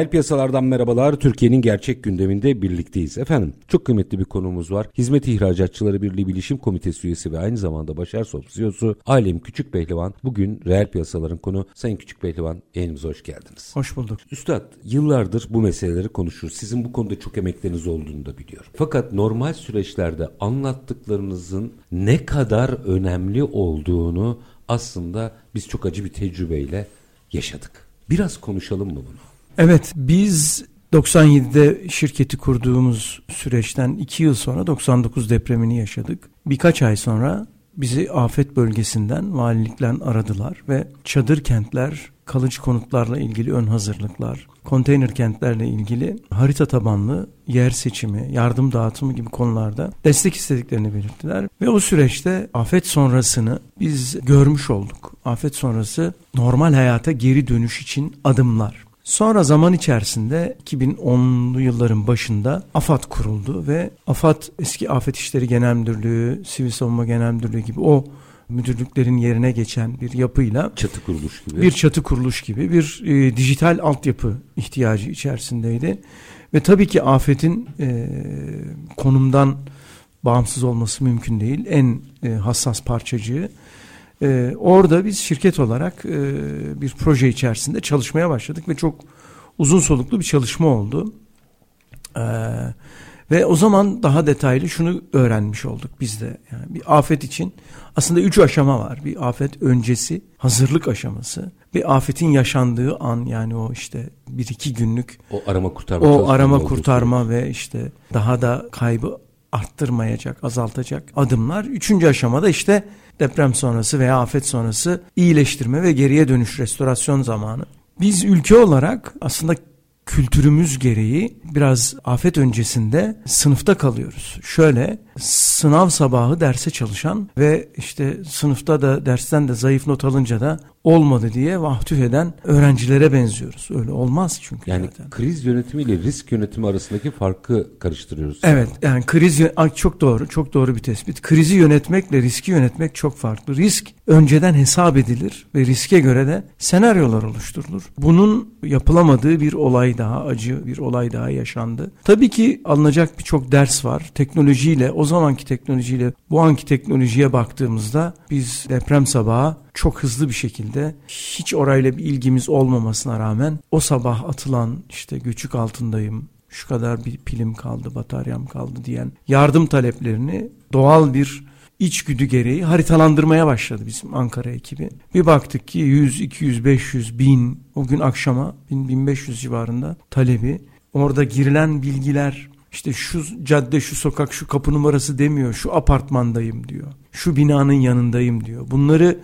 Reel piyasalardan merhabalar. Türkiye'nin gerçek gündeminde birlikteyiz. Efendim çok kıymetli bir konumuz var. Hizmet İhracatçıları Birliği Bilişim Komitesi üyesi ve aynı zamanda Başar Sop CEO'su Alem Küçük Pehlivan. Bugün reel piyasaların konu. Sayın Küçük Pehlivan yayınımıza hoş geldiniz. Hoş bulduk. Üstad yıllardır bu meseleleri konuşuyoruz. Sizin bu konuda çok emekleriniz olduğunu da biliyorum. Fakat normal süreçlerde anlattıklarınızın ne kadar önemli olduğunu aslında biz çok acı bir tecrübeyle yaşadık. Biraz konuşalım mı bunu? Evet biz 97'de şirketi kurduğumuz süreçten 2 yıl sonra 99 depremini yaşadık. Birkaç ay sonra bizi afet bölgesinden valilikler aradılar ve çadır kentler, kalıcı konutlarla ilgili ön hazırlıklar, konteyner kentlerle ilgili harita tabanlı yer seçimi, yardım dağıtımı gibi konularda destek istediklerini belirttiler. Ve o süreçte afet sonrasını biz görmüş olduk. Afet sonrası normal hayata geri dönüş için adımlar. Sonra zaman içerisinde 2010'lu yılların başında AFAD kuruldu ve AFAD eski Afet İşleri Genel Müdürlüğü, Sivil Savunma Genel Müdürlüğü gibi o müdürlüklerin yerine geçen bir yapıyla çatı kuruluş gibi. bir çatı kuruluş gibi bir e, dijital altyapı ihtiyacı içerisindeydi. Ve tabii ki afetin e, konumdan bağımsız olması mümkün değil. En e, hassas parçacığı ee, orada biz şirket olarak e, bir proje içerisinde çalışmaya başladık ve çok uzun soluklu bir çalışma oldu. Ee, ve o zaman daha detaylı şunu öğrenmiş olduk biz de. Yani bir afet için aslında üç aşama var. Bir afet öncesi, hazırlık aşaması. Bir afetin yaşandığı an yani o işte bir iki günlük. O arama kurtarma. O arama kurtarma ve işte daha da kaybı arttırmayacak, azaltacak adımlar. Üçüncü aşamada işte deprem sonrası veya afet sonrası iyileştirme ve geriye dönüş restorasyon zamanı. Biz ülke olarak aslında kültürümüz gereği biraz afet öncesinde sınıfta kalıyoruz. Şöyle sınav sabahı derse çalışan ve işte sınıfta da dersten de zayıf not alınca da olmadı diye vahtüh eden öğrencilere benziyoruz. Öyle olmaz çünkü. Yani zaten. kriz yönetimi ile risk yönetimi arasındaki farkı karıştırıyoruz. Evet yani kriz çok doğru çok doğru bir tespit. Krizi yönetmekle riski yönetmek çok farklı. Risk önceden hesap edilir ve riske göre de senaryolar oluşturulur. Bunun yapılamadığı bir olay daha acı bir olay daha yaşandı. Tabii ki alınacak birçok ders var. Teknolojiyle o zamanki teknolojiyle bu anki teknolojiye baktığımızda biz deprem sabahı çok hızlı bir şekilde hiç orayla bir ilgimiz olmamasına rağmen o sabah atılan işte göçük altındayım şu kadar bir pilim kaldı bataryam kaldı diyen yardım taleplerini doğal bir içgüdü gereği haritalandırmaya başladı bizim Ankara ekibi. Bir baktık ki 100, 200, 500, 1000 o gün akşama 1000, 1500 civarında talebi. Orada girilen bilgiler işte şu cadde, şu sokak, şu kapı numarası demiyor. Şu apartmandayım diyor. Şu binanın yanındayım diyor. Bunları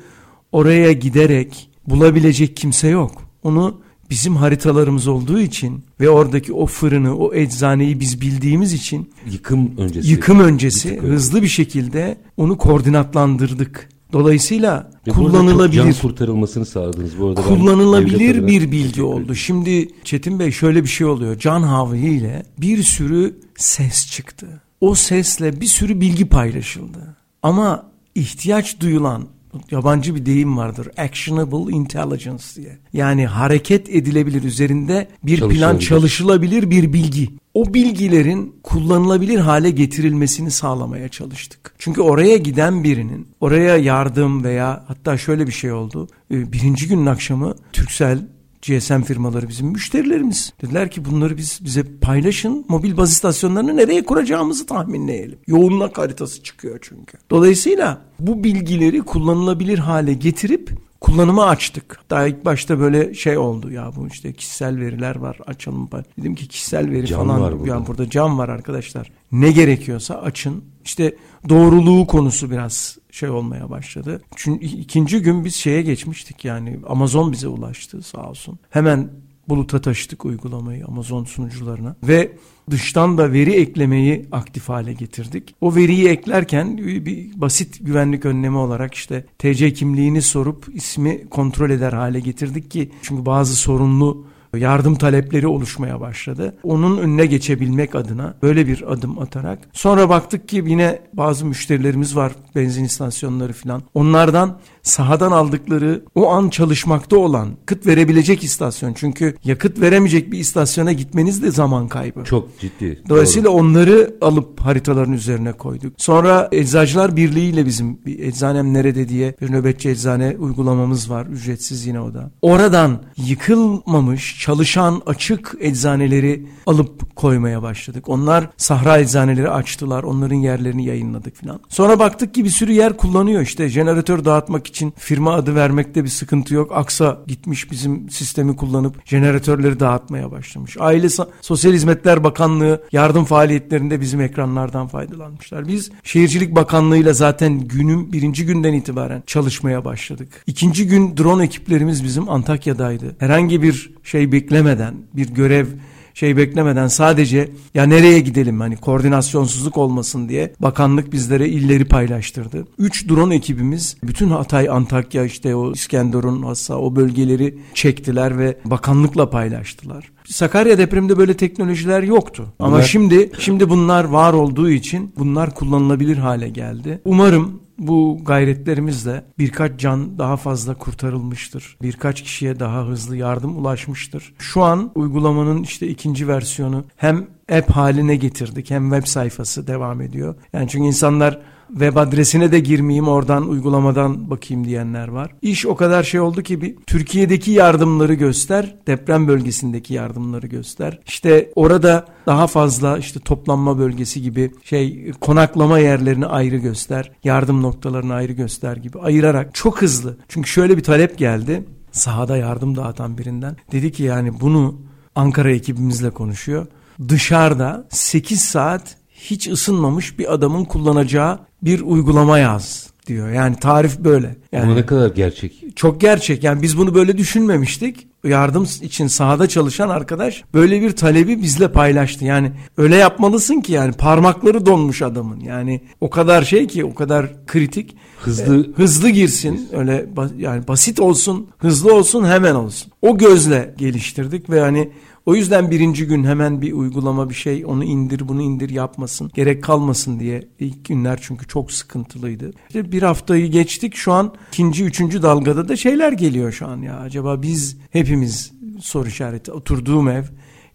oraya giderek bulabilecek kimse yok. Onu bizim haritalarımız olduğu için ve oradaki o fırını, o eczaneyi biz bildiğimiz için yıkım öncesi yıkım öncesi bir hızlı bir şekilde onu koordinatlandırdık. Dolayısıyla ve kullanılabilir can kurtarılmasını sağladınız bu arada. Kullanılabilir bir bilgi oldu. Şimdi Çetin Bey şöyle bir şey oluyor. Can havliyle bir sürü ses çıktı. O sesle bir sürü bilgi paylaşıldı. Ama ihtiyaç duyulan yabancı bir deyim vardır. Actionable intelligence diye. Yani hareket edilebilir üzerinde bir plan çalışılabilir bir bilgi. O bilgilerin kullanılabilir hale getirilmesini sağlamaya çalıştık. Çünkü oraya giden birinin oraya yardım veya hatta şöyle bir şey oldu. Ee, birinci günün akşamı Türksel GSM firmaları bizim müşterilerimiz. Dediler ki bunları biz bize paylaşın. Mobil baz istasyonlarını nereye kuracağımızı tahminleyelim. Yoğunluk haritası çıkıyor çünkü. Dolayısıyla bu bilgileri kullanılabilir hale getirip kullanıma açtık. Daha ilk başta böyle şey oldu ya bu işte kişisel veriler var açalım. Dedim ki kişisel veri Can falan var burada. yani burada cam var arkadaşlar. Ne gerekiyorsa açın. İşte doğruluğu konusu biraz şey olmaya başladı. Çünkü ikinci gün biz şeye geçmiştik yani Amazon bize ulaştı sağ olsun. Hemen buluta taşıdık uygulamayı Amazon sunucularına ve dıştan da veri eklemeyi aktif hale getirdik. O veriyi eklerken bir basit güvenlik önlemi olarak işte TC kimliğini sorup ismi kontrol eder hale getirdik ki çünkü bazı sorunlu yardım talepleri oluşmaya başladı. Onun önüne geçebilmek adına böyle bir adım atarak sonra baktık ki yine bazı müşterilerimiz var benzin istasyonları falan. Onlardan sahadan aldıkları o an çalışmakta olan yakıt verebilecek istasyon. Çünkü yakıt veremeyecek bir istasyona gitmeniz de zaman kaybı. Çok ciddi. Dolayısıyla doğru. onları alıp haritaların üzerine koyduk. Sonra Eczacılar Birliği ile bizim bir eczanem nerede diye bir nöbetçi eczane uygulamamız var. Ücretsiz yine o da. Oradan yıkılmamış, çalışan açık eczaneleri alıp koymaya başladık. Onlar sahra eczaneleri açtılar. Onların yerlerini yayınladık falan. Sonra baktık ki bir sürü yer kullanıyor. İşte jeneratör dağıtmak için firma adı vermekte bir sıkıntı yok. Aksa gitmiş bizim sistemi kullanıp jeneratörleri dağıtmaya başlamış. Aile Sosyal Hizmetler Bakanlığı yardım faaliyetlerinde bizim ekranlardan faydalanmışlar. Biz Şehircilik Bakanlığı'yla zaten günün birinci günden itibaren çalışmaya başladık. İkinci gün drone ekiplerimiz bizim Antakya'daydı. Herhangi bir şey beklemeden bir görev şey beklemeden sadece ya nereye gidelim hani koordinasyonsuzluk olmasın diye bakanlık bizlere illeri paylaştırdı. Üç drone ekibimiz bütün Hatay, Antakya işte o İskenderun hassa o bölgeleri çektiler ve bakanlıkla paylaştılar. Sakarya depreminde böyle teknolojiler yoktu. Ama bunlar... şimdi şimdi bunlar var olduğu için bunlar kullanılabilir hale geldi. Umarım bu gayretlerimizle birkaç can daha fazla kurtarılmıştır. Birkaç kişiye daha hızlı yardım ulaşmıştır. Şu an uygulamanın işte ikinci versiyonu hem app haline getirdik hem web sayfası devam ediyor. Yani çünkü insanlar web adresine de girmeyeyim oradan uygulamadan bakayım diyenler var. İş o kadar şey oldu ki bir Türkiye'deki yardımları göster, deprem bölgesindeki yardımları göster. İşte orada daha fazla işte toplanma bölgesi gibi şey konaklama yerlerini ayrı göster, yardım noktalarını ayrı göster gibi ayırarak çok hızlı. Çünkü şöyle bir talep geldi sahada yardım dağıtan birinden. Dedi ki yani bunu Ankara ekibimizle konuşuyor. Dışarıda 8 saat hiç ısınmamış bir adamın kullanacağı bir uygulama yaz diyor. Yani tarif böyle. Yani Ama ne kadar gerçek. Çok gerçek. Yani biz bunu böyle düşünmemiştik. Yardım için sahada çalışan arkadaş böyle bir talebi bizle paylaştı. Yani öyle yapmalısın ki yani parmakları donmuş adamın. Yani o kadar şey ki o kadar kritik. Hızlı e, hızlı girsin. Öyle yani basit olsun, hızlı olsun, hemen olsun. O gözle geliştirdik ve hani o yüzden birinci gün hemen bir uygulama bir şey onu indir bunu indir yapmasın. Gerek kalmasın diye ilk günler çünkü çok sıkıntılıydı. İşte bir haftayı geçtik şu an ikinci üçüncü dalgada da şeyler geliyor şu an ya. Acaba biz hepimiz soru işareti oturduğum ev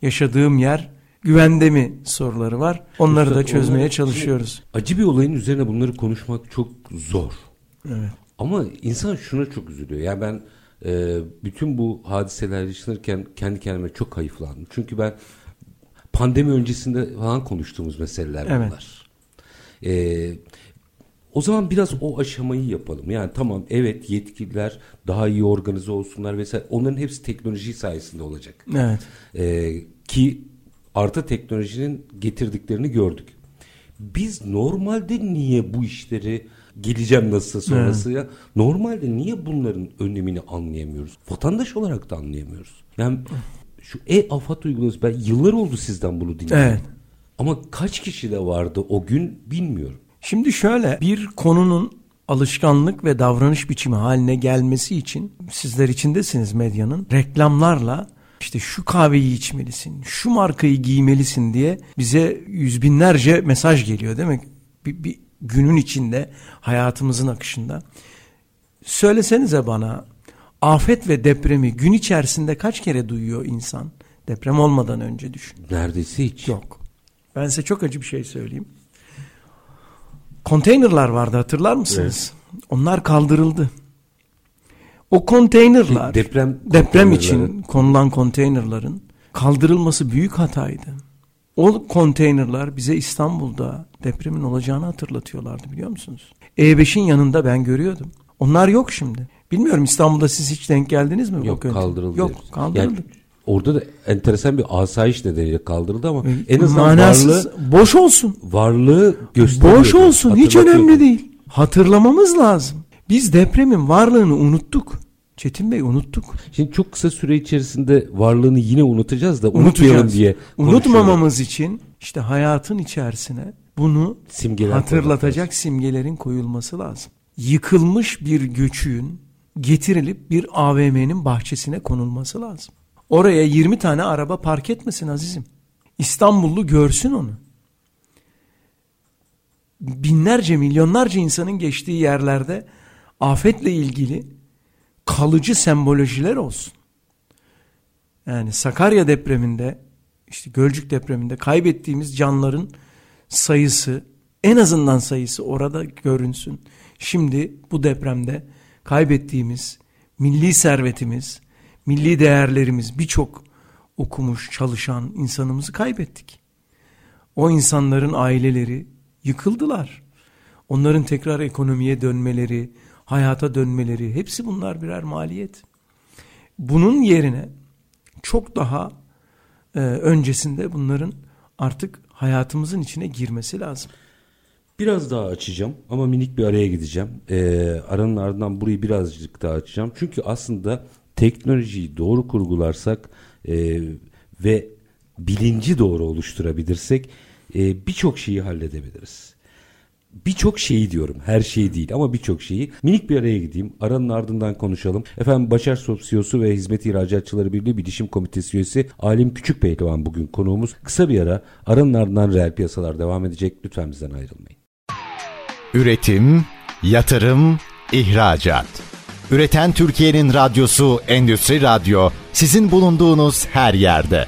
yaşadığım yer güvende mi soruları var. Onları Üstad, da çözmeye onlar, çalışıyoruz. Acı bir olayın üzerine bunları konuşmak çok zor. Evet. Ama insan şuna çok üzülüyor. Yani ben e, bütün bu hadiseler yaşanırken kendi kendime çok hayıflandım. Çünkü ben pandemi öncesinde falan konuştuğumuz meseleler evet. bunlar. E, o zaman biraz o aşamayı yapalım. Yani tamam evet yetkililer daha iyi organize olsunlar vesaire. Onların hepsi teknoloji sayesinde olacak. Evet. E, ki artı teknolojinin getirdiklerini gördük. Biz normalde niye bu işleri geleceğim nasıl sonrası ya. Normalde niye bunların önemini anlayamıyoruz? Vatandaş olarak da anlayamıyoruz. Yani şu e-afat uygulaması ben yıllar oldu sizden bunu dinliyorum. Evet. Ama kaç kişi de vardı o gün bilmiyorum. Şimdi şöyle bir konunun alışkanlık ve davranış biçimi haline gelmesi için sizler içindesiniz medyanın reklamlarla işte şu kahveyi içmelisin, şu markayı giymelisin diye bize yüz binlerce mesaj geliyor değil mi? Bir, bir günün içinde hayatımızın akışında. Söylesenize bana afet ve depremi gün içerisinde kaç kere duyuyor insan? Deprem olmadan önce düşün. Neredeyse hiç. Yok. Ben size çok acı bir şey söyleyeyim. Konteynerlar vardı hatırlar mısınız? Evet. Onlar kaldırıldı. O konteynerlar deprem, deprem için konulan konteynerların kaldırılması büyük hataydı. O konteynerlar bize İstanbul'da depremin olacağını hatırlatıyorlardı biliyor musunuz? E5'in yanında ben görüyordum. Onlar yok şimdi. Bilmiyorum İstanbul'da siz hiç denk geldiniz mi? Yok kaldırıldı. Yok diyoruz. kaldırıldı. Yani orada da enteresan bir asayiş nedeniyle kaldırıldı ama en azından Manasız, varlığı, boş olsun. varlığı gösteriyor. Boş olsun. Hiç önemli değil. Hatırlamamız lazım. Biz depremin varlığını unuttuk. Çetin Bey unuttuk. Şimdi çok kısa süre içerisinde varlığını yine unutacağız da unutmayalım diye. Unutmamamız için işte hayatın içerisine bunu Simgeler hatırlatacak simgelerin koyulması lazım. Yıkılmış bir göçüğün getirilip bir AVM'nin bahçesine konulması lazım. Oraya 20 tane araba park etmesin azizim. İstanbullu görsün onu. Binlerce, milyonlarca insanın geçtiği yerlerde afetle ilgili kalıcı sembolojiler olsun. Yani Sakarya depreminde, işte Gölcük depreminde kaybettiğimiz canların sayısı, en azından sayısı orada görünsün. Şimdi bu depremde kaybettiğimiz milli servetimiz, milli değerlerimiz birçok okumuş, çalışan insanımızı kaybettik. O insanların aileleri yıkıldılar. Onların tekrar ekonomiye dönmeleri, hayata dönmeleri hepsi bunlar birer maliyet. Bunun yerine çok daha e, öncesinde bunların artık hayatımızın içine girmesi lazım. Biraz daha açacağım ama minik bir araya gideceğim. Ee, aranın ardından burayı birazcık daha açacağım. Çünkü aslında teknolojiyi doğru kurgularsak e, ve bilinci doğru oluşturabilirsek e, birçok şeyi halledebiliriz. Birçok şeyi diyorum. Her şeyi değil ama birçok şeyi. Minik bir araya gideyim. Aranın ardından konuşalım. Efendim Başar Sopsiyosu ve Hizmet İhracatçıları Birliği Bilişim Komitesi üyesi Alim Küçük Pehlivan bugün konuğumuz. Kısa bir ara. Aranın ardından reel piyasalar devam edecek. Lütfen bizden ayrılmayın. Üretim, yatırım, ihracat. Üreten Türkiye'nin radyosu Endüstri Radyo sizin bulunduğunuz her yerde.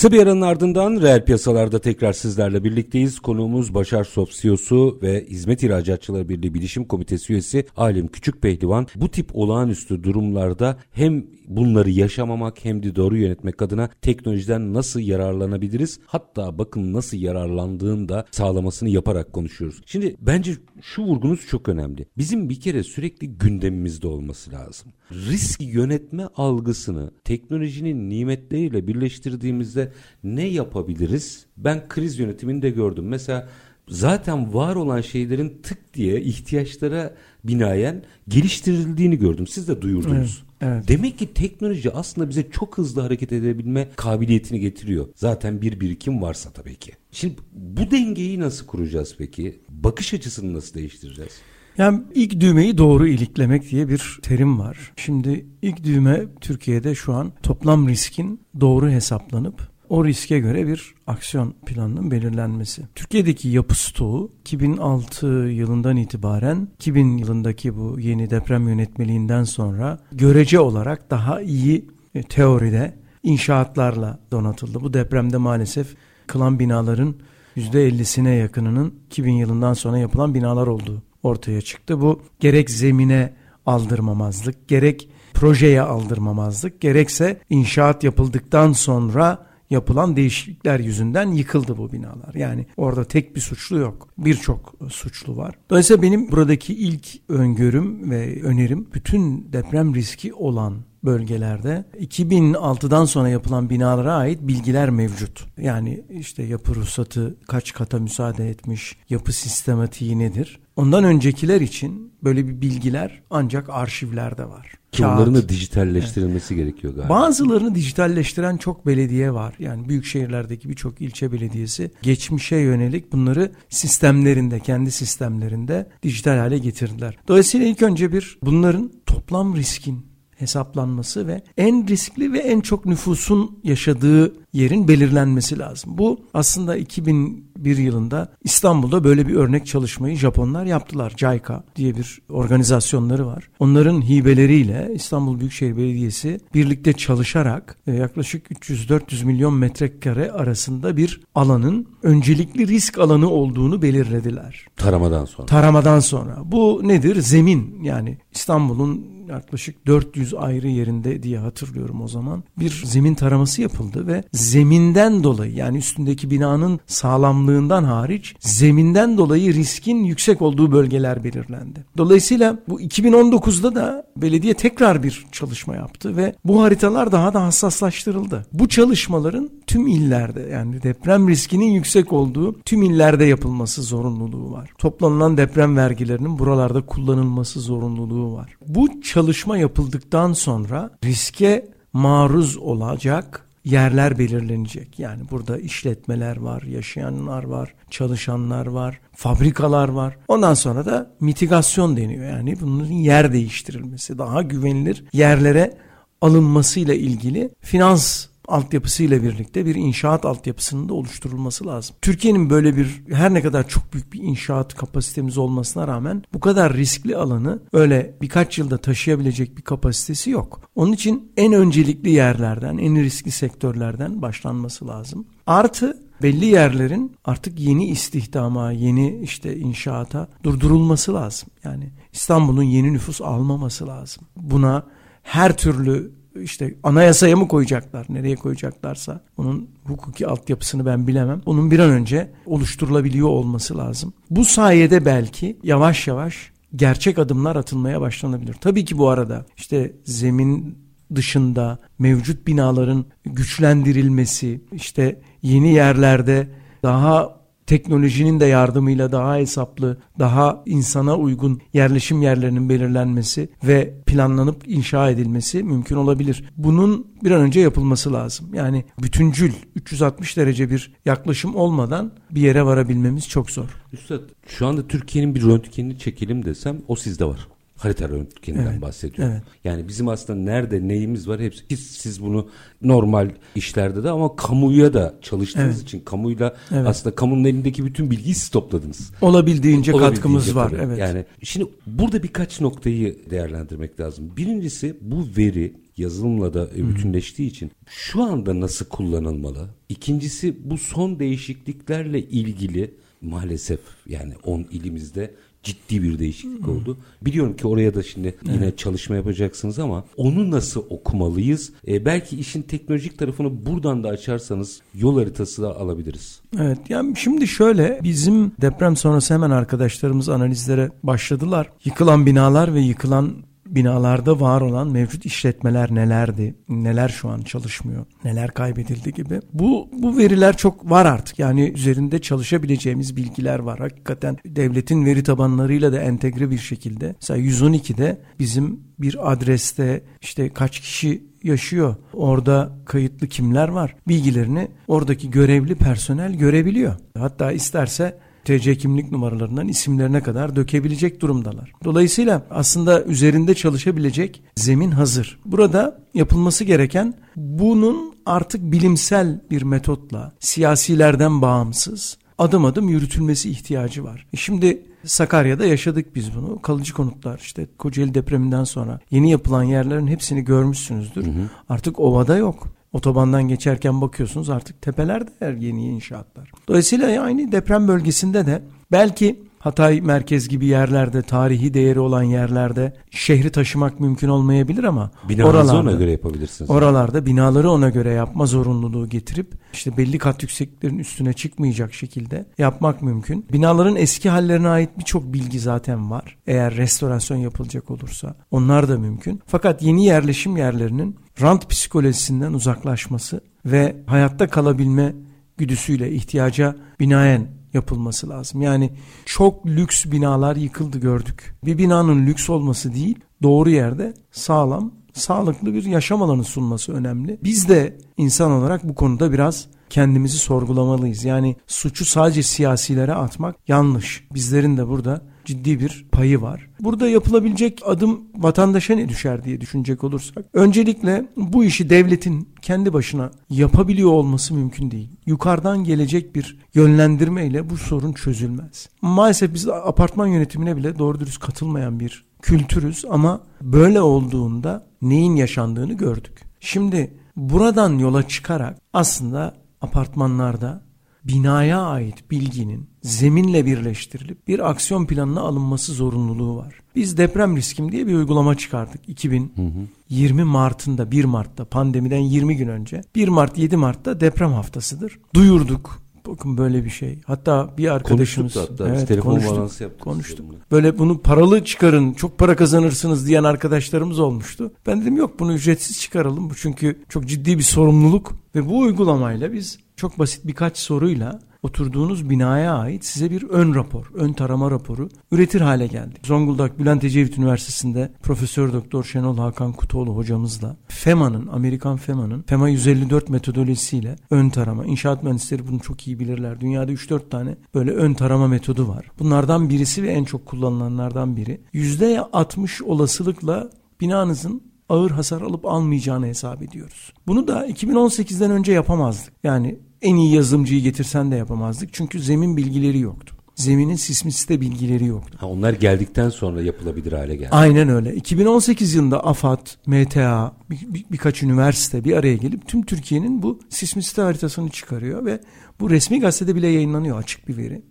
Kısa bir aranın ardından reel piyasalarda tekrar sizlerle birlikteyiz. Konuğumuz Başar Sof CEO'su ve Hizmet İhracatçıları Birliği Bilişim Komitesi üyesi Alim Küçük Pehlivan. Bu tip olağanüstü durumlarda hem bunları yaşamamak hem de doğru yönetmek adına teknolojiden nasıl yararlanabiliriz? Hatta bakın nasıl yararlandığını da sağlamasını yaparak konuşuyoruz. Şimdi bence şu vurgunuz çok önemli. Bizim bir kere sürekli gündemimizde olması lazım. Risk yönetme algısını teknolojinin nimetleriyle birleştirdiğimizde ne yapabiliriz? Ben kriz yönetiminde gördüm. Mesela zaten var olan şeylerin tık diye ihtiyaçlara binaen geliştirildiğini gördüm. Siz de duyurdunuz. Evet, evet. Demek ki teknoloji aslında bize çok hızlı hareket edebilme kabiliyetini getiriyor. Zaten bir birikim varsa tabii ki. Şimdi bu dengeyi nasıl kuracağız peki? Bakış açısını nasıl değiştireceğiz? Yani ilk düğmeyi doğru iliklemek diye bir terim var. Şimdi ilk düğme Türkiye'de şu an toplam riskin doğru hesaplanıp o riske göre bir aksiyon planının belirlenmesi. Türkiye'deki yapı stoğu 2006 yılından itibaren 2000 yılındaki bu yeni deprem yönetmeliğinden sonra görece olarak daha iyi e, teoride inşaatlarla donatıldı. Bu depremde maalesef kılan binaların %50'sine yakınının 2000 yılından sonra yapılan binalar olduğu ortaya çıktı. Bu gerek zemine aldırmamazlık, gerek projeye aldırmamazlık, gerekse inşaat yapıldıktan sonra yapılan değişiklikler yüzünden yıkıldı bu binalar. Yani orada tek bir suçlu yok. Birçok suçlu var. Dolayısıyla benim buradaki ilk öngörüm ve önerim bütün deprem riski olan bölgelerde 2006'dan sonra yapılan binalara ait bilgiler mevcut. Yani işte yapı ruhsatı kaç kata müsaade etmiş, yapı sistematiği nedir? Ondan öncekiler için böyle bir bilgiler ancak arşivlerde var. Ki Kağıt. dijitalleştirilmesi gerekiyor galiba. Bazılarını dijitalleştiren çok belediye var. Yani büyük şehirlerdeki birçok ilçe belediyesi geçmişe yönelik bunları sistemlerinde, kendi sistemlerinde dijital hale getirdiler. Dolayısıyla ilk önce bir bunların toplam riskin hesaplanması ve en riskli ve en çok nüfusun yaşadığı yerin belirlenmesi lazım. Bu aslında 2001 yılında İstanbul'da böyle bir örnek çalışmayı Japonlar yaptılar. JICA diye bir organizasyonları var. Onların hibeleriyle İstanbul Büyükşehir Belediyesi birlikte çalışarak e, yaklaşık 300-400 milyon metrekare arasında bir alanın öncelikli risk alanı olduğunu belirlediler. Taramadan sonra. Taramadan sonra. Bu nedir? Zemin yani İstanbul'un yaklaşık 400 ayrı yerinde diye hatırlıyorum o zaman. Bir zemin taraması yapıldı ve zeminden dolayı yani üstündeki binanın sağlamlığından hariç zeminden dolayı riskin yüksek olduğu bölgeler belirlendi. Dolayısıyla bu 2019'da da belediye tekrar bir çalışma yaptı ve bu haritalar daha da hassaslaştırıldı. Bu çalışmaların tüm illerde yani deprem riskinin yüksek olduğu tüm illerde yapılması zorunluluğu var. Toplanılan deprem vergilerinin buralarda kullanılması zorunluluğu var. Bu çalışma yapıldıktan sonra riske maruz olacak yerler belirlenecek. Yani burada işletmeler var, yaşayanlar var, çalışanlar var, fabrikalar var. Ondan sonra da mitigasyon deniyor. Yani bunların yer değiştirilmesi, daha güvenilir yerlere alınmasıyla ilgili finans altyapısıyla birlikte bir inşaat altyapısının da oluşturulması lazım. Türkiye'nin böyle bir her ne kadar çok büyük bir inşaat kapasitemiz olmasına rağmen bu kadar riskli alanı öyle birkaç yılda taşıyabilecek bir kapasitesi yok. Onun için en öncelikli yerlerden, en riskli sektörlerden başlanması lazım. Artı belli yerlerin artık yeni istihdama, yeni işte inşaata durdurulması lazım. Yani İstanbul'un yeni nüfus almaması lazım. Buna her türlü işte anayasaya mı koyacaklar, nereye koyacaklarsa onun hukuki altyapısını ben bilemem. Onun bir an önce oluşturulabiliyor olması lazım. Bu sayede belki yavaş yavaş gerçek adımlar atılmaya başlanabilir. Tabii ki bu arada işte zemin dışında mevcut binaların güçlendirilmesi, işte yeni yerlerde daha teknolojinin de yardımıyla daha hesaplı, daha insana uygun yerleşim yerlerinin belirlenmesi ve planlanıp inşa edilmesi mümkün olabilir. Bunun bir an önce yapılması lazım. Yani bütüncül 360 derece bir yaklaşım olmadan bir yere varabilmemiz çok zor. Üstad şu anda Türkiye'nin bir röntgenini çekelim desem o sizde var harita röntgeninden evet, bahsediyorum. Evet. Yani bizim aslında nerede neyimiz var hepsi. Siz, siz bunu normal işlerde de ama kamuya da çalıştığınız evet. için kamuyla evet. aslında kamunun elindeki bütün bilgiyi siz topladınız. Olabildiğince, Olabildiğince katkımız var. Evet. Yani şimdi burada birkaç noktayı değerlendirmek lazım. Birincisi bu veri yazılımla da bütünleştiği için şu anda nasıl kullanılmalı? İkincisi bu son değişikliklerle ilgili maalesef yani 10 ilimizde ciddi bir değişiklik hmm. oldu. Biliyorum ki oraya da şimdi yine evet. çalışma yapacaksınız ama onu nasıl okumalıyız? E, belki işin teknolojik tarafını buradan da açarsanız yol haritası da alabiliriz. Evet yani şimdi şöyle bizim deprem sonrası hemen arkadaşlarımız analizlere başladılar. Yıkılan binalar ve yıkılan binalarda var olan mevcut işletmeler nelerdi, neler şu an çalışmıyor, neler kaybedildi gibi. Bu bu veriler çok var artık. Yani üzerinde çalışabileceğimiz bilgiler var. Hakikaten devletin veri tabanlarıyla da entegre bir şekilde. Mesela 112'de bizim bir adreste işte kaç kişi yaşıyor, orada kayıtlı kimler var bilgilerini oradaki görevli personel görebiliyor. Hatta isterse TC kimlik numaralarından isimlerine kadar dökebilecek durumdalar. Dolayısıyla aslında üzerinde çalışabilecek zemin hazır. Burada yapılması gereken bunun artık bilimsel bir metotla siyasilerden bağımsız adım adım yürütülmesi ihtiyacı var. E şimdi Sakarya'da yaşadık biz bunu. Kalıcı konutlar işte Kocaeli depreminden sonra yeni yapılan yerlerin hepsini görmüşsünüzdür. Hı hı. Artık ovada yok. Otobandan geçerken bakıyorsunuz artık tepelerde yeni inşaatlar. Dolayısıyla aynı deprem bölgesinde de belki Hatay merkez gibi yerlerde, tarihi değeri olan yerlerde şehri taşımak mümkün olmayabilir ama Binanızı oralarda, ona göre yapabilirsiniz. Oralarda binaları ona göre yapma zorunluluğu getirip işte belli kat yükseklerin üstüne çıkmayacak şekilde yapmak mümkün. Binaların eski hallerine ait birçok bilgi zaten var. Eğer restorasyon yapılacak olursa onlar da mümkün. Fakat yeni yerleşim yerlerinin rant psikolojisinden uzaklaşması ve hayatta kalabilme güdüsüyle ihtiyaca binaen yapılması lazım. Yani çok lüks binalar yıkıldı gördük. Bir binanın lüks olması değil, doğru yerde sağlam, sağlıklı bir yaşam alanı sunması önemli. Biz de insan olarak bu konuda biraz kendimizi sorgulamalıyız. Yani suçu sadece siyasilere atmak yanlış. Bizlerin de burada ciddi bir payı var. Burada yapılabilecek adım vatandaşa ne düşer diye düşünecek olursak. Öncelikle bu işi devletin kendi başına yapabiliyor olması mümkün değil. Yukarıdan gelecek bir yönlendirmeyle bu sorun çözülmez. Maalesef biz apartman yönetimine bile doğru dürüst katılmayan bir kültürüz ama böyle olduğunda neyin yaşandığını gördük. Şimdi buradan yola çıkarak aslında apartmanlarda binaya ait bilginin zeminle birleştirilip bir aksiyon planına alınması zorunluluğu var. Biz deprem riskim diye bir uygulama çıkardık 2020 Mart'ında 1 Mart'ta pandemiden 20 gün önce 1 Mart 7 Mart'ta deprem haftasıdır. Duyurduk. Bakın böyle bir şey. Hatta bir arkadaşımız Konuştuk da hatta. Biz telefon bağlantısı yaptık. Konuştuk. sizinle. Böyle bunu paralı çıkarın, çok para kazanırsınız diyen arkadaşlarımız olmuştu. Ben dedim yok bunu ücretsiz çıkaralım. Bu çünkü çok ciddi bir sorumluluk ve bu uygulamayla biz çok basit birkaç soruyla oturduğunuz binaya ait size bir ön rapor, ön tarama raporu üretir hale geldik. Zonguldak Bülent Ecevit Üniversitesi'nde Profesör Doktor Şenol Hakan Kutoğlu hocamızla FEMA'nın, Amerikan FEMA'nın FEMA 154 metodolojisiyle ön tarama, inşaat mühendisleri bunu çok iyi bilirler. Dünyada 3-4 tane böyle ön tarama metodu var. Bunlardan birisi ve en çok kullanılanlardan biri. %60 olasılıkla binanızın ağır hasar alıp almayacağını hesap ediyoruz. Bunu da 2018'den önce yapamazdık. Yani en iyi yazılımcıyı getirsen de yapamazdık. Çünkü zemin bilgileri yoktu. Zeminin sismisite bilgileri yoktu. Ha, onlar geldikten sonra yapılabilir hale geldi. Aynen öyle. 2018 yılında AFAD, MTA, bir, bir- birkaç üniversite bir araya gelip tüm Türkiye'nin bu sismisite haritasını çıkarıyor ve bu resmi gazetede bile yayınlanıyor açık bir veri.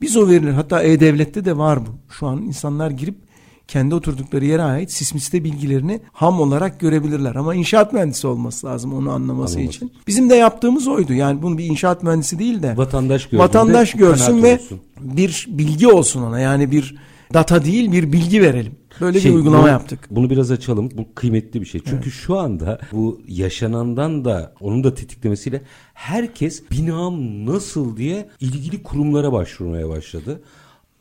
Biz o veriler hatta E-Devlet'te de var bu. Şu an insanlar girip kendi oturdukları yere ait sismisite bilgilerini ham olarak görebilirler. Ama inşaat mühendisi olması lazım onu anlaması Anlaması. için. Bizim de yaptığımız oydu. Yani bunu bir inşaat mühendisi değil de Vatandaş vatandaş görsün ve olsun. bir bilgi olsun ona. Yani bir data değil bir bilgi verelim. Böyle Şey, bir uygulama bunu- yaptık. Bunu biraz açalım. Bu kıymetli bir şey. Çünkü şu anda bu yaşanandan da onun da tetiklemesiyle herkes binam nasıl diye ilgili kurumlara başvurmaya başladı.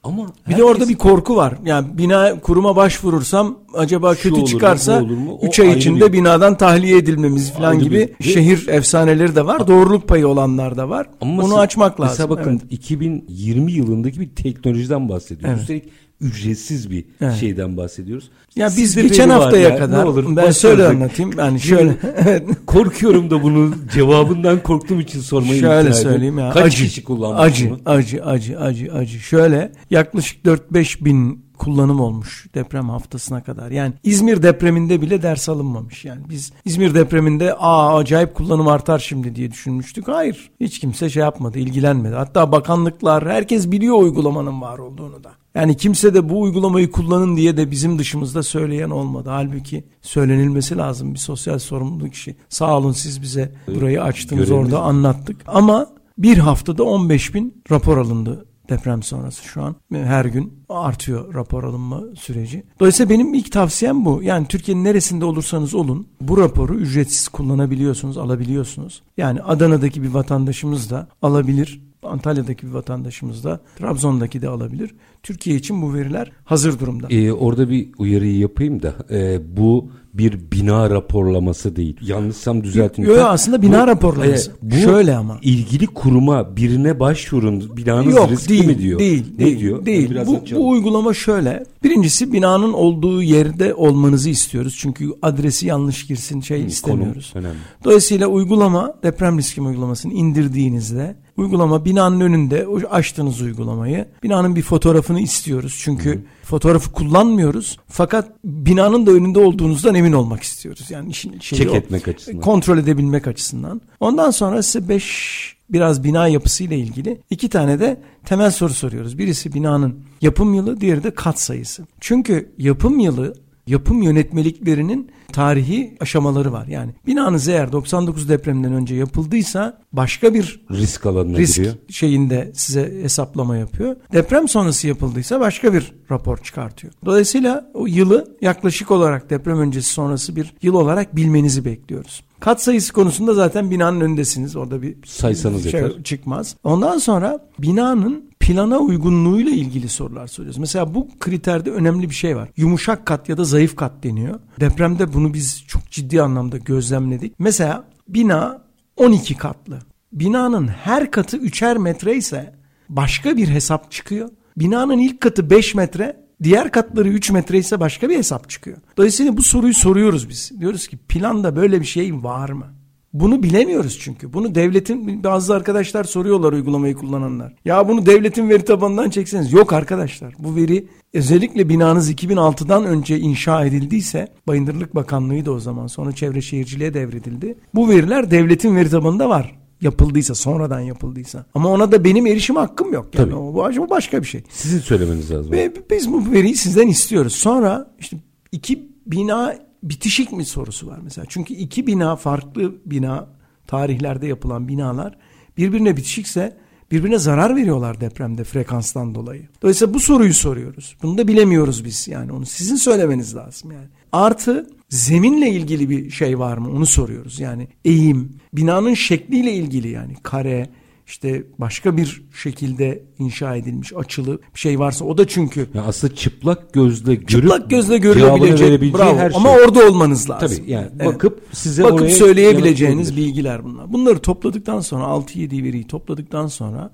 Ama Bir de orada bir korku var. Yani bina kuruma başvurursam acaba Şu kötü olur çıkarsa olur mu? O 3 ay içinde bir- binadan tahliye edilmemiz falan gibi bir- şehir efsaneleri de var. Doğruluk payı olanlar da var. Ama Onu mesela- açmak lazım. Mesela bakın Evet. 2020 yılındaki bir teknolojiden bahsediyoruz. Evet. Üstelik ücretsiz bir Evet. şeyden bahsediyoruz. Ya biz Sizde geçen haftaya ya, kadar ne olur, ben şöyle anlatayım. Yani şöyle. Korkuyorum da bunu cevabından korktuğum için sormayı Şöyle söyleyeyim ya. Kaç acı, kişi kullanmış acı, bunu? acı, acı, acı, acı. Şöyle yaklaşık 4-5 bin kullanım olmuş deprem haftasına kadar. Yani İzmir depreminde bile ders alınmamış. Yani biz İzmir depreminde aa acayip kullanım artar şimdi diye düşünmüştük. Hayır. Hiç kimse şey yapmadı, ilgilenmedi. Hatta bakanlıklar herkes biliyor uygulamanın var olduğunu da. Yani kimse de bu uygulamayı kullanın diye de bizim dışımızda söyleyen olmadı. Halbuki söylenilmesi lazım bir sosyal sorumluluk işi. Sağ olun siz bize burayı açtınız Görevimiz. orada anlattık. Ama bir haftada 15 bin rapor alındı deprem sonrası şu an. Her gün artıyor rapor alınma süreci. Dolayısıyla benim ilk tavsiyem bu. Yani Türkiye'nin neresinde olursanız olun bu raporu ücretsiz kullanabiliyorsunuz, alabiliyorsunuz. Yani Adana'daki bir vatandaşımız da alabilir. Antalya'daki bir vatandaşımız da Trabzon'daki de alabilir. Türkiye için bu veriler hazır durumda. Ee, orada bir uyarıyı yapayım da e, bu bir bina raporlaması değil. Yanlışsam düzeltin. Yo, yo, lütfen. aslında bina raporlaması. Şöyle ama. ilgili kuruma birine başvurun binanız Yok riskli değil, mi diyor. değil, ne değil, diyor? değil. Biraz Bu, açalım. bu uygulama şöyle. Birincisi binanın olduğu yerde olmanızı istiyoruz. Çünkü adresi yanlış girsin şey istemiyoruz. Konum önemli. Dolayısıyla uygulama deprem riski uygulamasını indirdiğinizde uygulama binanın önünde açtığınız uygulamayı binanın bir fotoğrafını istiyoruz. Çünkü fotoğrafı kullanmıyoruz. Fakat binanın da önünde olduğunuzdan emin olmak istiyoruz. Yani işin şeyi Çek o. etmek açısından. Kontrol edebilmek açısından. Ondan sonra size 5 biraz bina yapısıyla ilgili iki tane de temel soru soruyoruz. Birisi binanın yapım yılı, diğeri de kat sayısı. Çünkü yapım yılı yapım yönetmeliklerinin tarihi aşamaları var. Yani binanız eğer 99 depreminden önce yapıldıysa başka bir risk alanına risk giriyor. şeyinde size hesaplama yapıyor. Deprem sonrası yapıldıysa başka bir rapor çıkartıyor. Dolayısıyla o yılı yaklaşık olarak deprem öncesi sonrası bir yıl olarak bilmenizi bekliyoruz. Kat sayısı konusunda zaten binanın önündesiniz. Orada bir Saysanız şey yeter. çıkmaz. Ondan sonra binanın plana uygunluğuyla ilgili sorular soruyoruz. Mesela bu kriterde önemli bir şey var. Yumuşak kat ya da zayıf kat deniyor. Depremde bunu biz çok ciddi anlamda gözlemledik. Mesela bina 12 katlı. Binanın her katı 3'er metre ise başka bir hesap çıkıyor. Binanın ilk katı 5 metre, diğer katları 3 metre ise başka bir hesap çıkıyor. Dolayısıyla bu soruyu soruyoruz biz. Diyoruz ki planda böyle bir şey var mı? Bunu bilemiyoruz çünkü. Bunu devletin bazı arkadaşlar soruyorlar uygulamayı kullananlar. Ya bunu devletin veri tabanından çekseniz. Yok arkadaşlar. Bu veri özellikle binanız 2006'dan önce inşa edildiyse Bayındırlık Bakanlığı da o zaman sonra Çevre Şehirciliğe devredildi. Bu veriler devletin veri tabanında var. yapıldıysa, sonradan yapıldıysa. Ama ona da benim erişim hakkım yok. Yani Tabii. o, bu başka bir şey. Sizin söylemeniz lazım. Ve biz bu veriyi sizden istiyoruz. Sonra işte iki bina bitişik mi sorusu var mesela. Çünkü iki bina farklı bina tarihlerde yapılan binalar birbirine bitişikse birbirine zarar veriyorlar depremde frekanstan dolayı. Dolayısıyla bu soruyu soruyoruz. Bunu da bilemiyoruz biz yani onu sizin söylemeniz lazım yani. Artı zeminle ilgili bir şey var mı onu soruyoruz. Yani eğim, binanın şekliyle ilgili yani kare, işte başka bir şekilde inşa edilmiş açılı bir şey varsa o da çünkü Ya aslında çıplak gözle görüp çıplak gözle görülebilecek bravo her şey. ama orada olmanız lazım. Tabii yani Evet. bakıp size bakıp oraya söyleyebileceğiniz bilgiler bunlar. Bunları topladıktan sonra 6-7 veriyi topladıktan sonra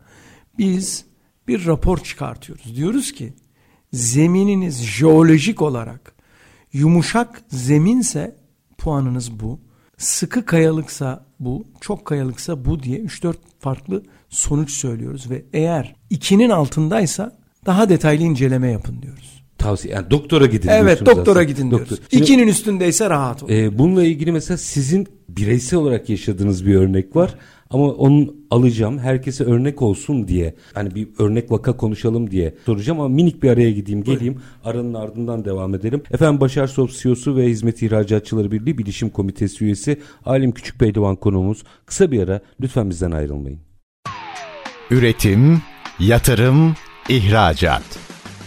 biz bir rapor çıkartıyoruz. Diyoruz ki zemininiz jeolojik olarak yumuşak zeminse puanınız bu. Sıkı kayalıksa bu, çok kayalıksa bu diye 3-4 farklı sonuç söylüyoruz ve eğer 2'nin altındaysa daha detaylı inceleme yapın diyoruz. Tavsiye yani doktora gidin Evet diyorsunuz doktora aslında. gidin Doktor. diyoruz. Şimdi, İkinin üstündeyse rahat olun. e, bununla ilgili mesela sizin bireysel olarak yaşadığınız bir örnek var. Ama onun alacağım herkese örnek olsun diye hani bir örnek vaka konuşalım diye soracağım ama minik bir araya gideyim geleyim aranın ardından devam edelim. Efendim Başar Sop CEO'su ve Hizmet İhracatçıları Birliği Bilişim Komitesi üyesi Alim Küçük Pehlivan konuğumuz. Kısa bir ara lütfen bizden ayrılmayın. Üretim, yatırım, ihracat.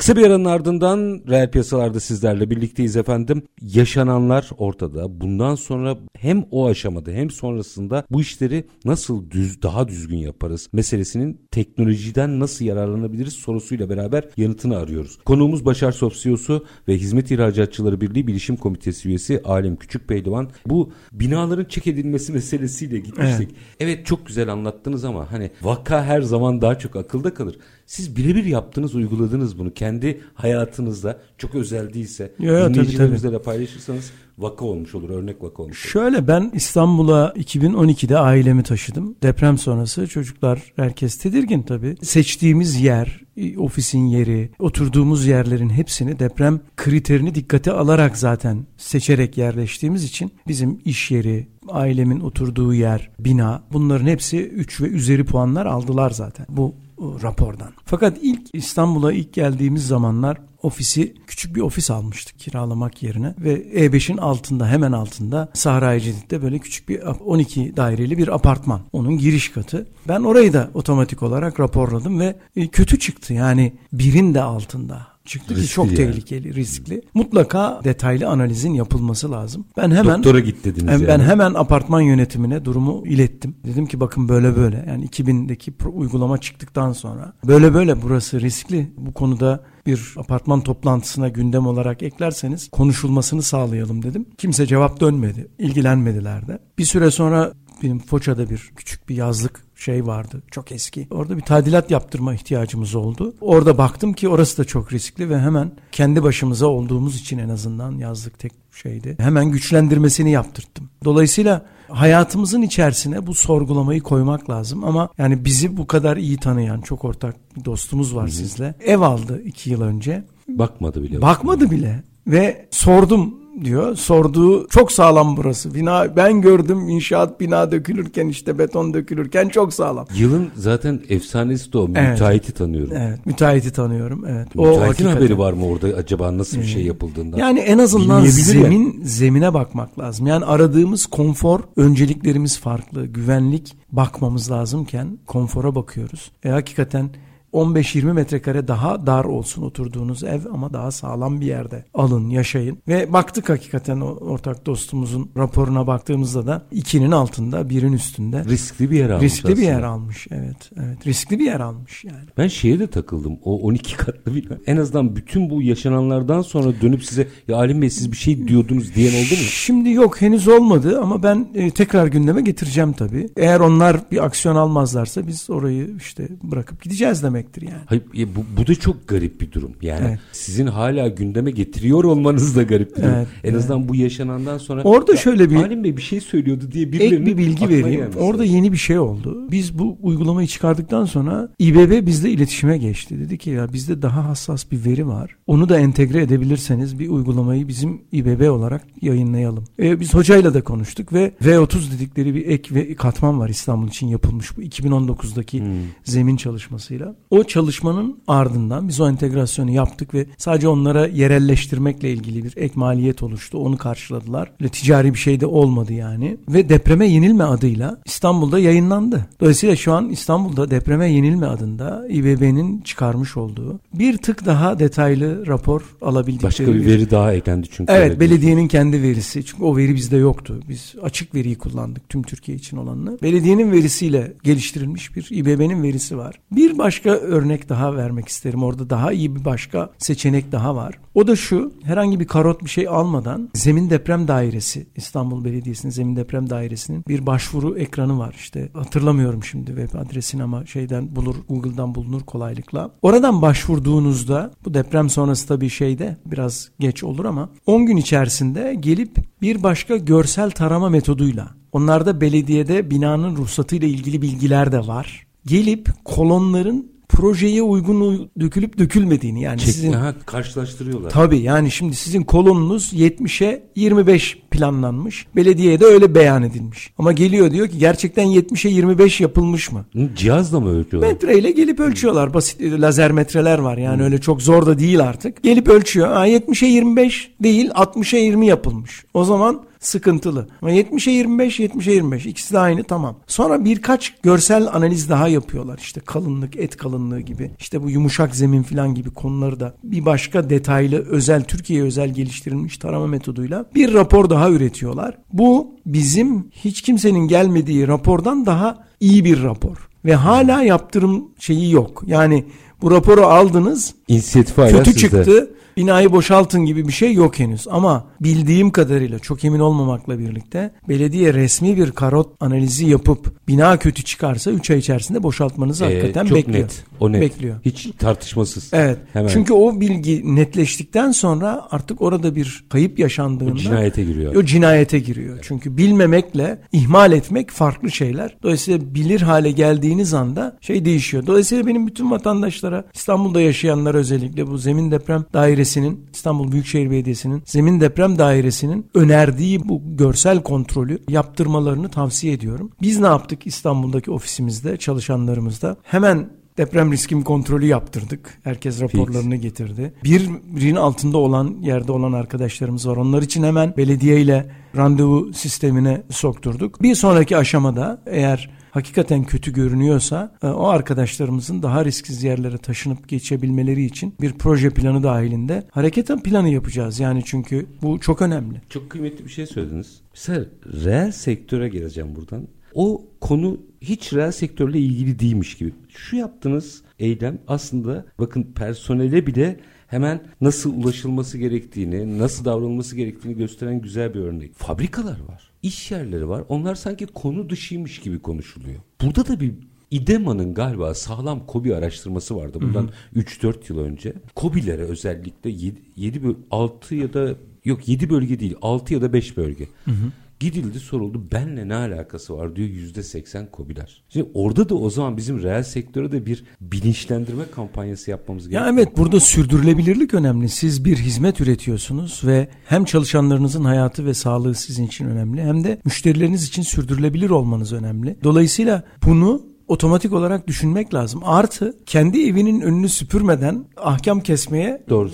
Kısa bir aranın ardından reel piyasalarda sizlerle birlikteyiz efendim. Yaşananlar ortada. Bundan sonra hem o aşamada hem sonrasında bu işleri nasıl düz daha düzgün yaparız meselesinin teknolojiden nasıl yararlanabiliriz sorusuyla beraber yanıtını arıyoruz. Konuğumuz Başar Sof CEO'su ve Hizmet İhracatçıları Birliği Bilişim Komitesi üyesi Alem Küçük Pehlivan. Bu binaların çek edilmesi meselesiyle gitmiştik. Evet. evet çok güzel anlattınız ama hani vaka her zaman daha çok akılda kalır. Siz birebir yaptınız, uyguladınız bunu. Kendi hayatınızda çok özel değilse tabii, dinleyicilerimizle de paylaşırsanız vaka olmuş olur, örnek vaka olmuş olur. Şöyle ben İstanbul'a 2012'de ailemi taşıdım. Deprem sonrası çocuklar herkes tedirgin tabii. Seçtiğimiz yer, ofisin yeri, oturduğumuz yerlerin hepsini deprem kriterini dikkate alarak zaten seçerek yerleştiğimiz için bizim iş yeri, ailemin oturduğu yer, bina bunların hepsi 3 ve üzeri puanlar aldılar zaten. Bu rapordan. Fakat ilk İstanbul'a ilk geldiğimiz zamanlar ofisi küçük bir ofis almıştık kiralamak yerine ve E5'in altında hemen altında Sahra-i Cedid'de böyle küçük bir 12 daireli bir apartman. Onun giriş katı. Ben orayı da otomatik olarak raporladım ve e, kötü çıktı. Yani birin de altında çıktı ki Riskli çok yani. tehlikeli, riskli. Mutlaka detaylı analizin yapılması lazım. Ben hemen Doktora git dediniz ben, yani. ben hemen apartman yönetimine durumu ilettim. Dedim ki bakın böyle böyle yani 2000'deki pro- uygulama çıktıktan sonra böyle böyle burası riskli. Bu konuda bir apartman toplantısına gündem olarak eklerseniz konuşulmasını sağlayalım dedim. Kimse cevap dönmedi. ilgilenmediler de. Bir süre sonra benim Foça'da bir küçük bir yazlık şey vardı. Çok eski. Orada bir tadilat yaptırma ihtiyacımız oldu. Orada baktım ki orası da çok riskli ve hemen kendi başımıza olduğumuz için en azından yazlık tek şeydi. Hemen güçlendirmesini yaptırttım. Dolayısıyla hayatımızın içerisine bu sorgulamayı koymak lazım ama yani bizi bu kadar iyi tanıyan çok ortak bir dostumuz var sizle. Ev aldı iki yıl önce. Bakmadı bile. Bakmadı bile ve sordum diyor. Sorduğu çok sağlam burası. Bina ben gördüm inşaat bina dökülürken işte beton dökülürken çok sağlam. Yılın zaten efsanesi de o. Evet. Müteahhiti tanıyorum. Evet, müteahhiti tanıyorum. Evet. O Müteahhitin hakikaten. haberi var mı orada acaba nasıl bir şey yapıldığından? Yani en azından zemin zemine bakmak lazım. Yani aradığımız konfor, önceliklerimiz farklı. Güvenlik bakmamız lazımken konfora bakıyoruz. E hakikaten 15-20 metrekare daha dar olsun oturduğunuz ev ama daha sağlam bir yerde alın, yaşayın. Ve baktık hakikaten ortak dostumuzun raporuna baktığımızda da ikinin altında, birin üstünde. Riskli bir yer almış Riskli bir aslında. yer almış. Evet, evet. Riskli bir yer almış yani. Ben şeye de takıldım. O 12 katlı bina. En azından bütün bu yaşananlardan sonra dönüp size ya Alim Bey siz bir şey diyordunuz diyen oldu mu? Şimdi yok henüz olmadı ama ben e, tekrar gündeme getireceğim tabii. Eğer onlar bir aksiyon almazlarsa biz orayı işte bırakıp gideceğiz demektir. Demektir yani. Hayır, e, bu, bu da çok garip bir durum. Yani evet. sizin hala gündeme getiriyor olmanız da garip bir durum. Evet, en evet. azından bu yaşanandan sonra Orada şöyle bir Halim Bey bir şey söylüyordu diye birilerinin ek bir bilgi vereyim. Orada yeni bir şey oldu. Biz bu uygulamayı çıkardıktan sonra İBB bizle iletişime geçti. Dedi ki ya bizde daha hassas bir veri var. Onu da entegre edebilirseniz bir uygulamayı bizim İBB olarak yayınlayalım. E, biz hocayla da konuştuk ve V30 dedikleri bir ek ve katman var İstanbul için yapılmış bu 2019'daki hmm. zemin çalışmasıyla. O çalışmanın ardından biz o entegrasyonu yaptık ve sadece onlara yerelleştirmekle ilgili bir ek maliyet oluştu. Onu karşıladılar. Öyle ticari bir şey de olmadı yani. Ve depreme yenilme adıyla İstanbul'da yayınlandı. Dolayısıyla şu an İstanbul'da depreme yenilme adında İBB'nin çıkarmış olduğu bir tık daha detaylı rapor alabildik. Başka bir veri daha eklendi çünkü. Evet belediyenin kendi verisi. Çünkü o veri bizde yoktu. Biz açık veriyi kullandık tüm Türkiye için olanını. Belediyenin verisiyle geliştirilmiş bir İBB'nin verisi var. Bir başka örnek daha vermek isterim. Orada daha iyi bir başka seçenek daha var. O da şu herhangi bir karot bir şey almadan zemin deprem dairesi İstanbul Belediyesi'nin zemin deprem dairesinin bir başvuru ekranı var işte hatırlamıyorum şimdi web adresini ama şeyden bulur Google'dan bulunur kolaylıkla. Oradan başvurduğunuzda bu deprem sonrası tabii şeyde biraz geç olur ama 10 gün içerisinde gelip bir başka görsel tarama metoduyla onlarda belediyede binanın ruhsatıyla ilgili bilgiler de var. Gelip kolonların projeye uygun dökülüp dökülmediğini yani Çek, sizin aha, karşılaştırıyorlar. Tabii yani şimdi sizin kolonunuz 70'e 25 planlanmış. Belediyeye de öyle beyan edilmiş. Ama geliyor diyor ki gerçekten 70'e 25 yapılmış mı? Cihazla mı ölçüyorlar? Metreyle gelip ölçüyorlar. Basit lazer metreler var. Yani Hı. öyle çok zor da değil artık. Gelip ölçüyor. Ha 70'e 25 değil 60'a 20 yapılmış. O zaman sıkıntılı. Ama 70'e 25, 70'e 25 ikisi de aynı tamam. Sonra birkaç görsel analiz daha yapıyorlar. İşte kalınlık, et kalınlığı gibi. İşte bu yumuşak zemin falan gibi konuları da bir başka detaylı özel Türkiye'ye özel geliştirilmiş tarama metoduyla bir rapor daha üretiyorlar. Bu bizim hiç kimsenin gelmediği rapordan daha iyi bir rapor. Ve hala yaptırım şeyi yok. Yani bu raporu aldınız. İnisiyatif kötü çıktı binayı boşaltın gibi bir şey yok henüz. Ama bildiğim kadarıyla çok emin olmamakla birlikte belediye resmi bir karot analizi yapıp bina kötü çıkarsa 3 ay içerisinde boşaltmanızı ee, hakikaten çok bekliyor. Net, o net. Bekliyor. Hiç tartışmasız. Evet. Hemen. Çünkü o bilgi netleştikten sonra artık orada bir kayıp yaşandığında o cinayete giriyor. O cinayete giriyor. Evet. Çünkü bilmemekle ihmal etmek farklı şeyler. Dolayısıyla bilir hale geldiğiniz anda şey değişiyor. Dolayısıyla benim bütün vatandaşlara İstanbul'da yaşayanlar özellikle bu zemin deprem dairesi Belediyesi'nin İstanbul Büyükşehir Belediyesi'nin Zemin Deprem Dairesi'nin önerdiği bu görsel kontrolü yaptırmalarını tavsiye ediyorum. Biz ne yaptık İstanbul'daki ofisimizde çalışanlarımızda? Hemen deprem riskim kontrolü yaptırdık. Herkes raporlarını Fix. getirdi. Birin altında olan yerde olan arkadaşlarımız var. Onlar için hemen belediye ile randevu sistemine sokturduk. Bir sonraki aşamada eğer hakikaten kötü görünüyorsa e, o arkadaşlarımızın daha risksiz yerlere taşınıp geçebilmeleri için bir proje planı dahilinde hareket planı yapacağız. Yani çünkü bu çok önemli. Çok kıymetli bir şey söylediniz. Mesela reel sektöre geleceğim buradan. O konu hiç reel sektörle ilgili değilmiş gibi. Şu yaptığınız eylem aslında bakın personele bile hemen nasıl ulaşılması gerektiğini, nasıl davranılması gerektiğini gösteren güzel bir örnek. Fabrikalar var, iş yerleri var. Onlar sanki konu dışıymış gibi konuşuluyor. Burada da bir İDEMA'nın galiba sağlam kobi araştırması vardı bundan 3-4 yıl önce. Kobilere özellikle 7, 7 6 ya da yok 7 bölge değil 6 ya da 5 bölge. Hı hı. Gidildi soruldu benle ne alakası var diyor yüzde seksen kobiler. Şimdi orada da o zaman bizim reel sektöre de bir bilinçlendirme kampanyası yapmamız gerekiyor. Ya evet burada sürdürülebilirlik önemli. Siz bir hizmet üretiyorsunuz ve hem çalışanlarınızın hayatı ve sağlığı sizin için önemli hem de müşterileriniz için sürdürülebilir olmanız önemli. Dolayısıyla bunu otomatik olarak düşünmek lazım. Artı kendi evinin önünü süpürmeden ahkam kesmeye Doğru.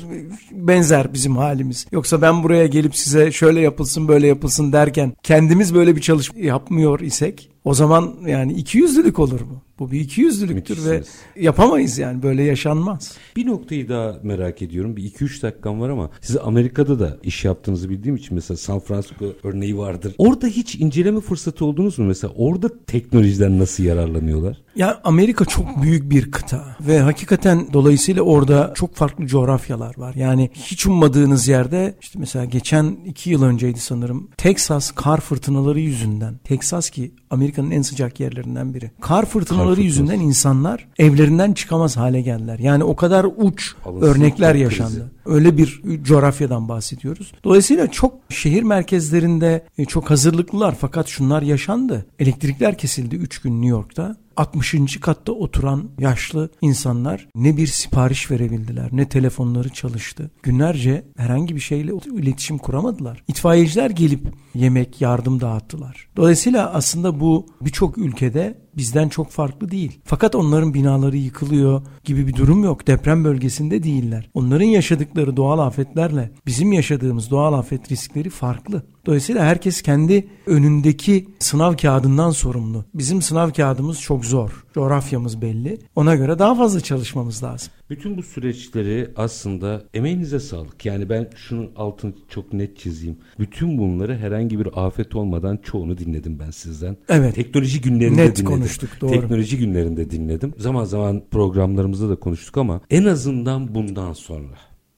benzer bizim halimiz. Yoksa ben buraya gelip size şöyle yapılsın böyle yapılsın derken kendimiz böyle bir çalışma yapmıyor isek o zaman yani iki yüzlülük olur bu. Bu bir iki yüzlülüktür ve yapamayız yani böyle yaşanmaz. Bir noktayı daha merak ediyorum. Bir iki üç dakikam var ama siz Amerika'da da iş yaptığınızı bildiğim için mesela San Francisco örneği vardır. Orada hiç inceleme fırsatı oldunuz mu? Mesela orada teknolojiden nasıl yararlanıyorlar? Ya Amerika çok büyük bir kıta ve hakikaten dolayısıyla orada çok farklı coğrafyalar var. Yani hiç ummadığınız yerde işte mesela geçen iki yıl önceydi sanırım Texas kar fırtınaları yüzünden. Texas ki Amerika'nın en sıcak yerlerinden biri. Kar fırtınaları çalışmaları yüzünden insanlar evlerinden çıkamaz hale geldiler. Yani o kadar uç Alınsız örnekler krizi. yaşandı. Öyle bir coğrafyadan bahsediyoruz. Dolayısıyla çok şehir merkezlerinde e, çok hazırlıklılar fakat şunlar yaşandı. Elektrikler kesildi 3 gün New York'ta. 60. katta oturan yaşlı insanlar ne bir sipariş verebildiler ne telefonları çalıştı. Günlerce herhangi bir şeyle iletişim kuramadılar. İtfaiyeciler gelip yemek, yardım dağıttılar. Dolayısıyla aslında bu birçok ülkede bizden çok farklı değil. Fakat onların binaları yıkılıyor gibi bir durum yok. Deprem bölgesinde değiller. Onların yaşadıkları doğal afetlerle bizim yaşadığımız doğal afet riskleri farklı. Dolayısıyla herkes kendi önündeki sınav kağıdından sorumlu. Bizim sınav kağıdımız çok zor. Coğrafyamız belli. Ona göre daha fazla çalışmamız lazım. Bütün bu süreçleri aslında emeğinize sağlık. Yani ben şunun altını çok net çizeyim. Bütün bunları herhangi bir afet olmadan çoğunu dinledim ben sizden. Evet. Teknoloji günlerinde Net dinledim. konuştuk, doğru. Teknoloji günlerinde dinledim. Zaman zaman programlarımızda da konuştuk ama en azından bundan sonra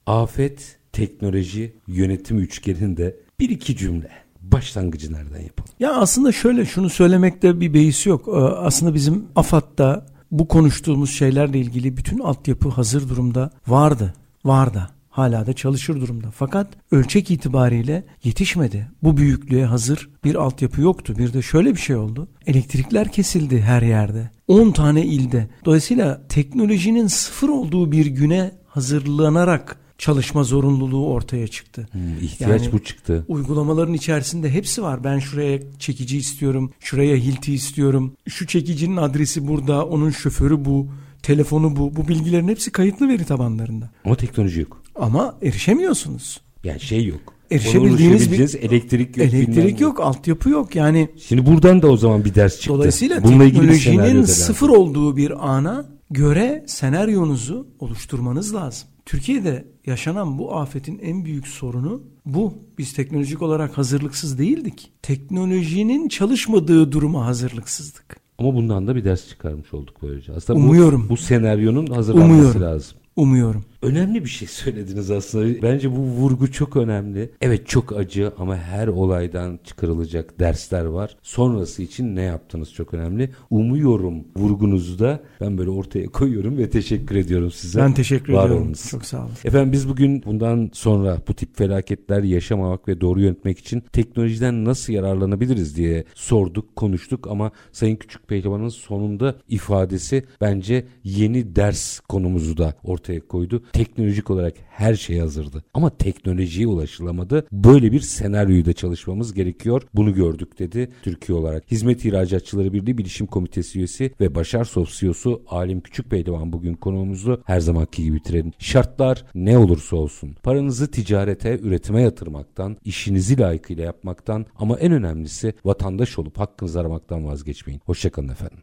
afet, teknoloji, yönetim üçgeninde bir iki cümle başlangıcı nereden yapalım? Ya aslında şöyle şunu söylemekte bir beis yok. Ee, Aslında bizim AFAD'da bu konuştuğumuz şeylerle ilgili bütün altyapı hazır durumda vardı. Vardı. Hala da çalışır durumda. Fakat ölçek itibariyle yetişmedi. Bu büyüklüğe hazır bir altyapı yoktu. Bir de şöyle bir şey oldu. Elektrikler kesildi her yerde. 10 tane ilde. Dolayısıyla teknolojinin sıfır olduğu bir güne hazırlanarak çalışma zorunluluğu ortaya çıktı. Hmm, ihtiyaç Yani- bu çıktı. Uygulamaların içerisinde hepsi var. Ben şuraya çekici istiyorum, şuraya hilti istiyorum. Şu çekicinin adresi burada, onun şoförü bu, telefonu bu. Bu bilgilerin hepsi kayıtlı veri tabanlarında. Ama teknoloji yok. Ama erişemiyorsunuz. Yani şey yok. Erişebildiğiniz bir- elektrik yok. Elektrik yok, altyapı yok. Yani Şimdi buradan da o zaman bir ders çıktı. dolayısıyla Bununla teknolojinin sıfır olduğu bir ana göre senaryonuzu oluşturmanız lazım. Türkiye'de yaşanan bu afetin en büyük sorunu bu. Biz teknolojik olarak hazırlıksız değildik. Teknolojinin çalışmadığı duruma hazırlıksızdık. Ama bundan da bir ders çıkarmış olduk böylece. Aslında Umuyorum. Bu, bu senaryonun hazırlanması Umuyorum. lazım. Umuyorum. Önemli bir şey söylediniz aslında. Bence bu vurgu çok önemli. Evet çok acı ama her olaydan çıkarılacak dersler var. Sonrası için ne yaptınız çok önemli. Umuyorum vurgunuzu da ben böyle ortaya koyuyorum ve teşekkür ediyorum size. Ben teşekkür Var ediyorum. olunuz. Çok sağ olun. Efendim biz bugün bundan sonra bu tip felaketler yaşamamak ve doğru yönetmek için teknolojiden nasıl yararlanabiliriz diye sorduk, konuştuk ama Sayın Küçük Pehlivan'ın sonunda ifadesi bence yeni ders konumuzu da ortaya koydu. Teknolojik olarak her şey hazırdı ama teknolojiye ulaşılamadı. Böyle bir senaryoyu da çalışmamız gerekiyor. Bunu gördük dedi Türkiye olarak. Hizmet İhracatçıları Birliği Bilişim Komitesi üyesi ve Başar Sosyosu Alim Küçük Pehlivan bugün konuğumuzu her zamanki gibi bitirelim. Şartlar ne olursa olsun paranızı ticarete, üretime yatırmaktan, işinizi layıkıyla yapmaktan ama en önemlisi vatandaş olup hakkınızı aramaktan vazgeçmeyin. Hoşçakalın efendim.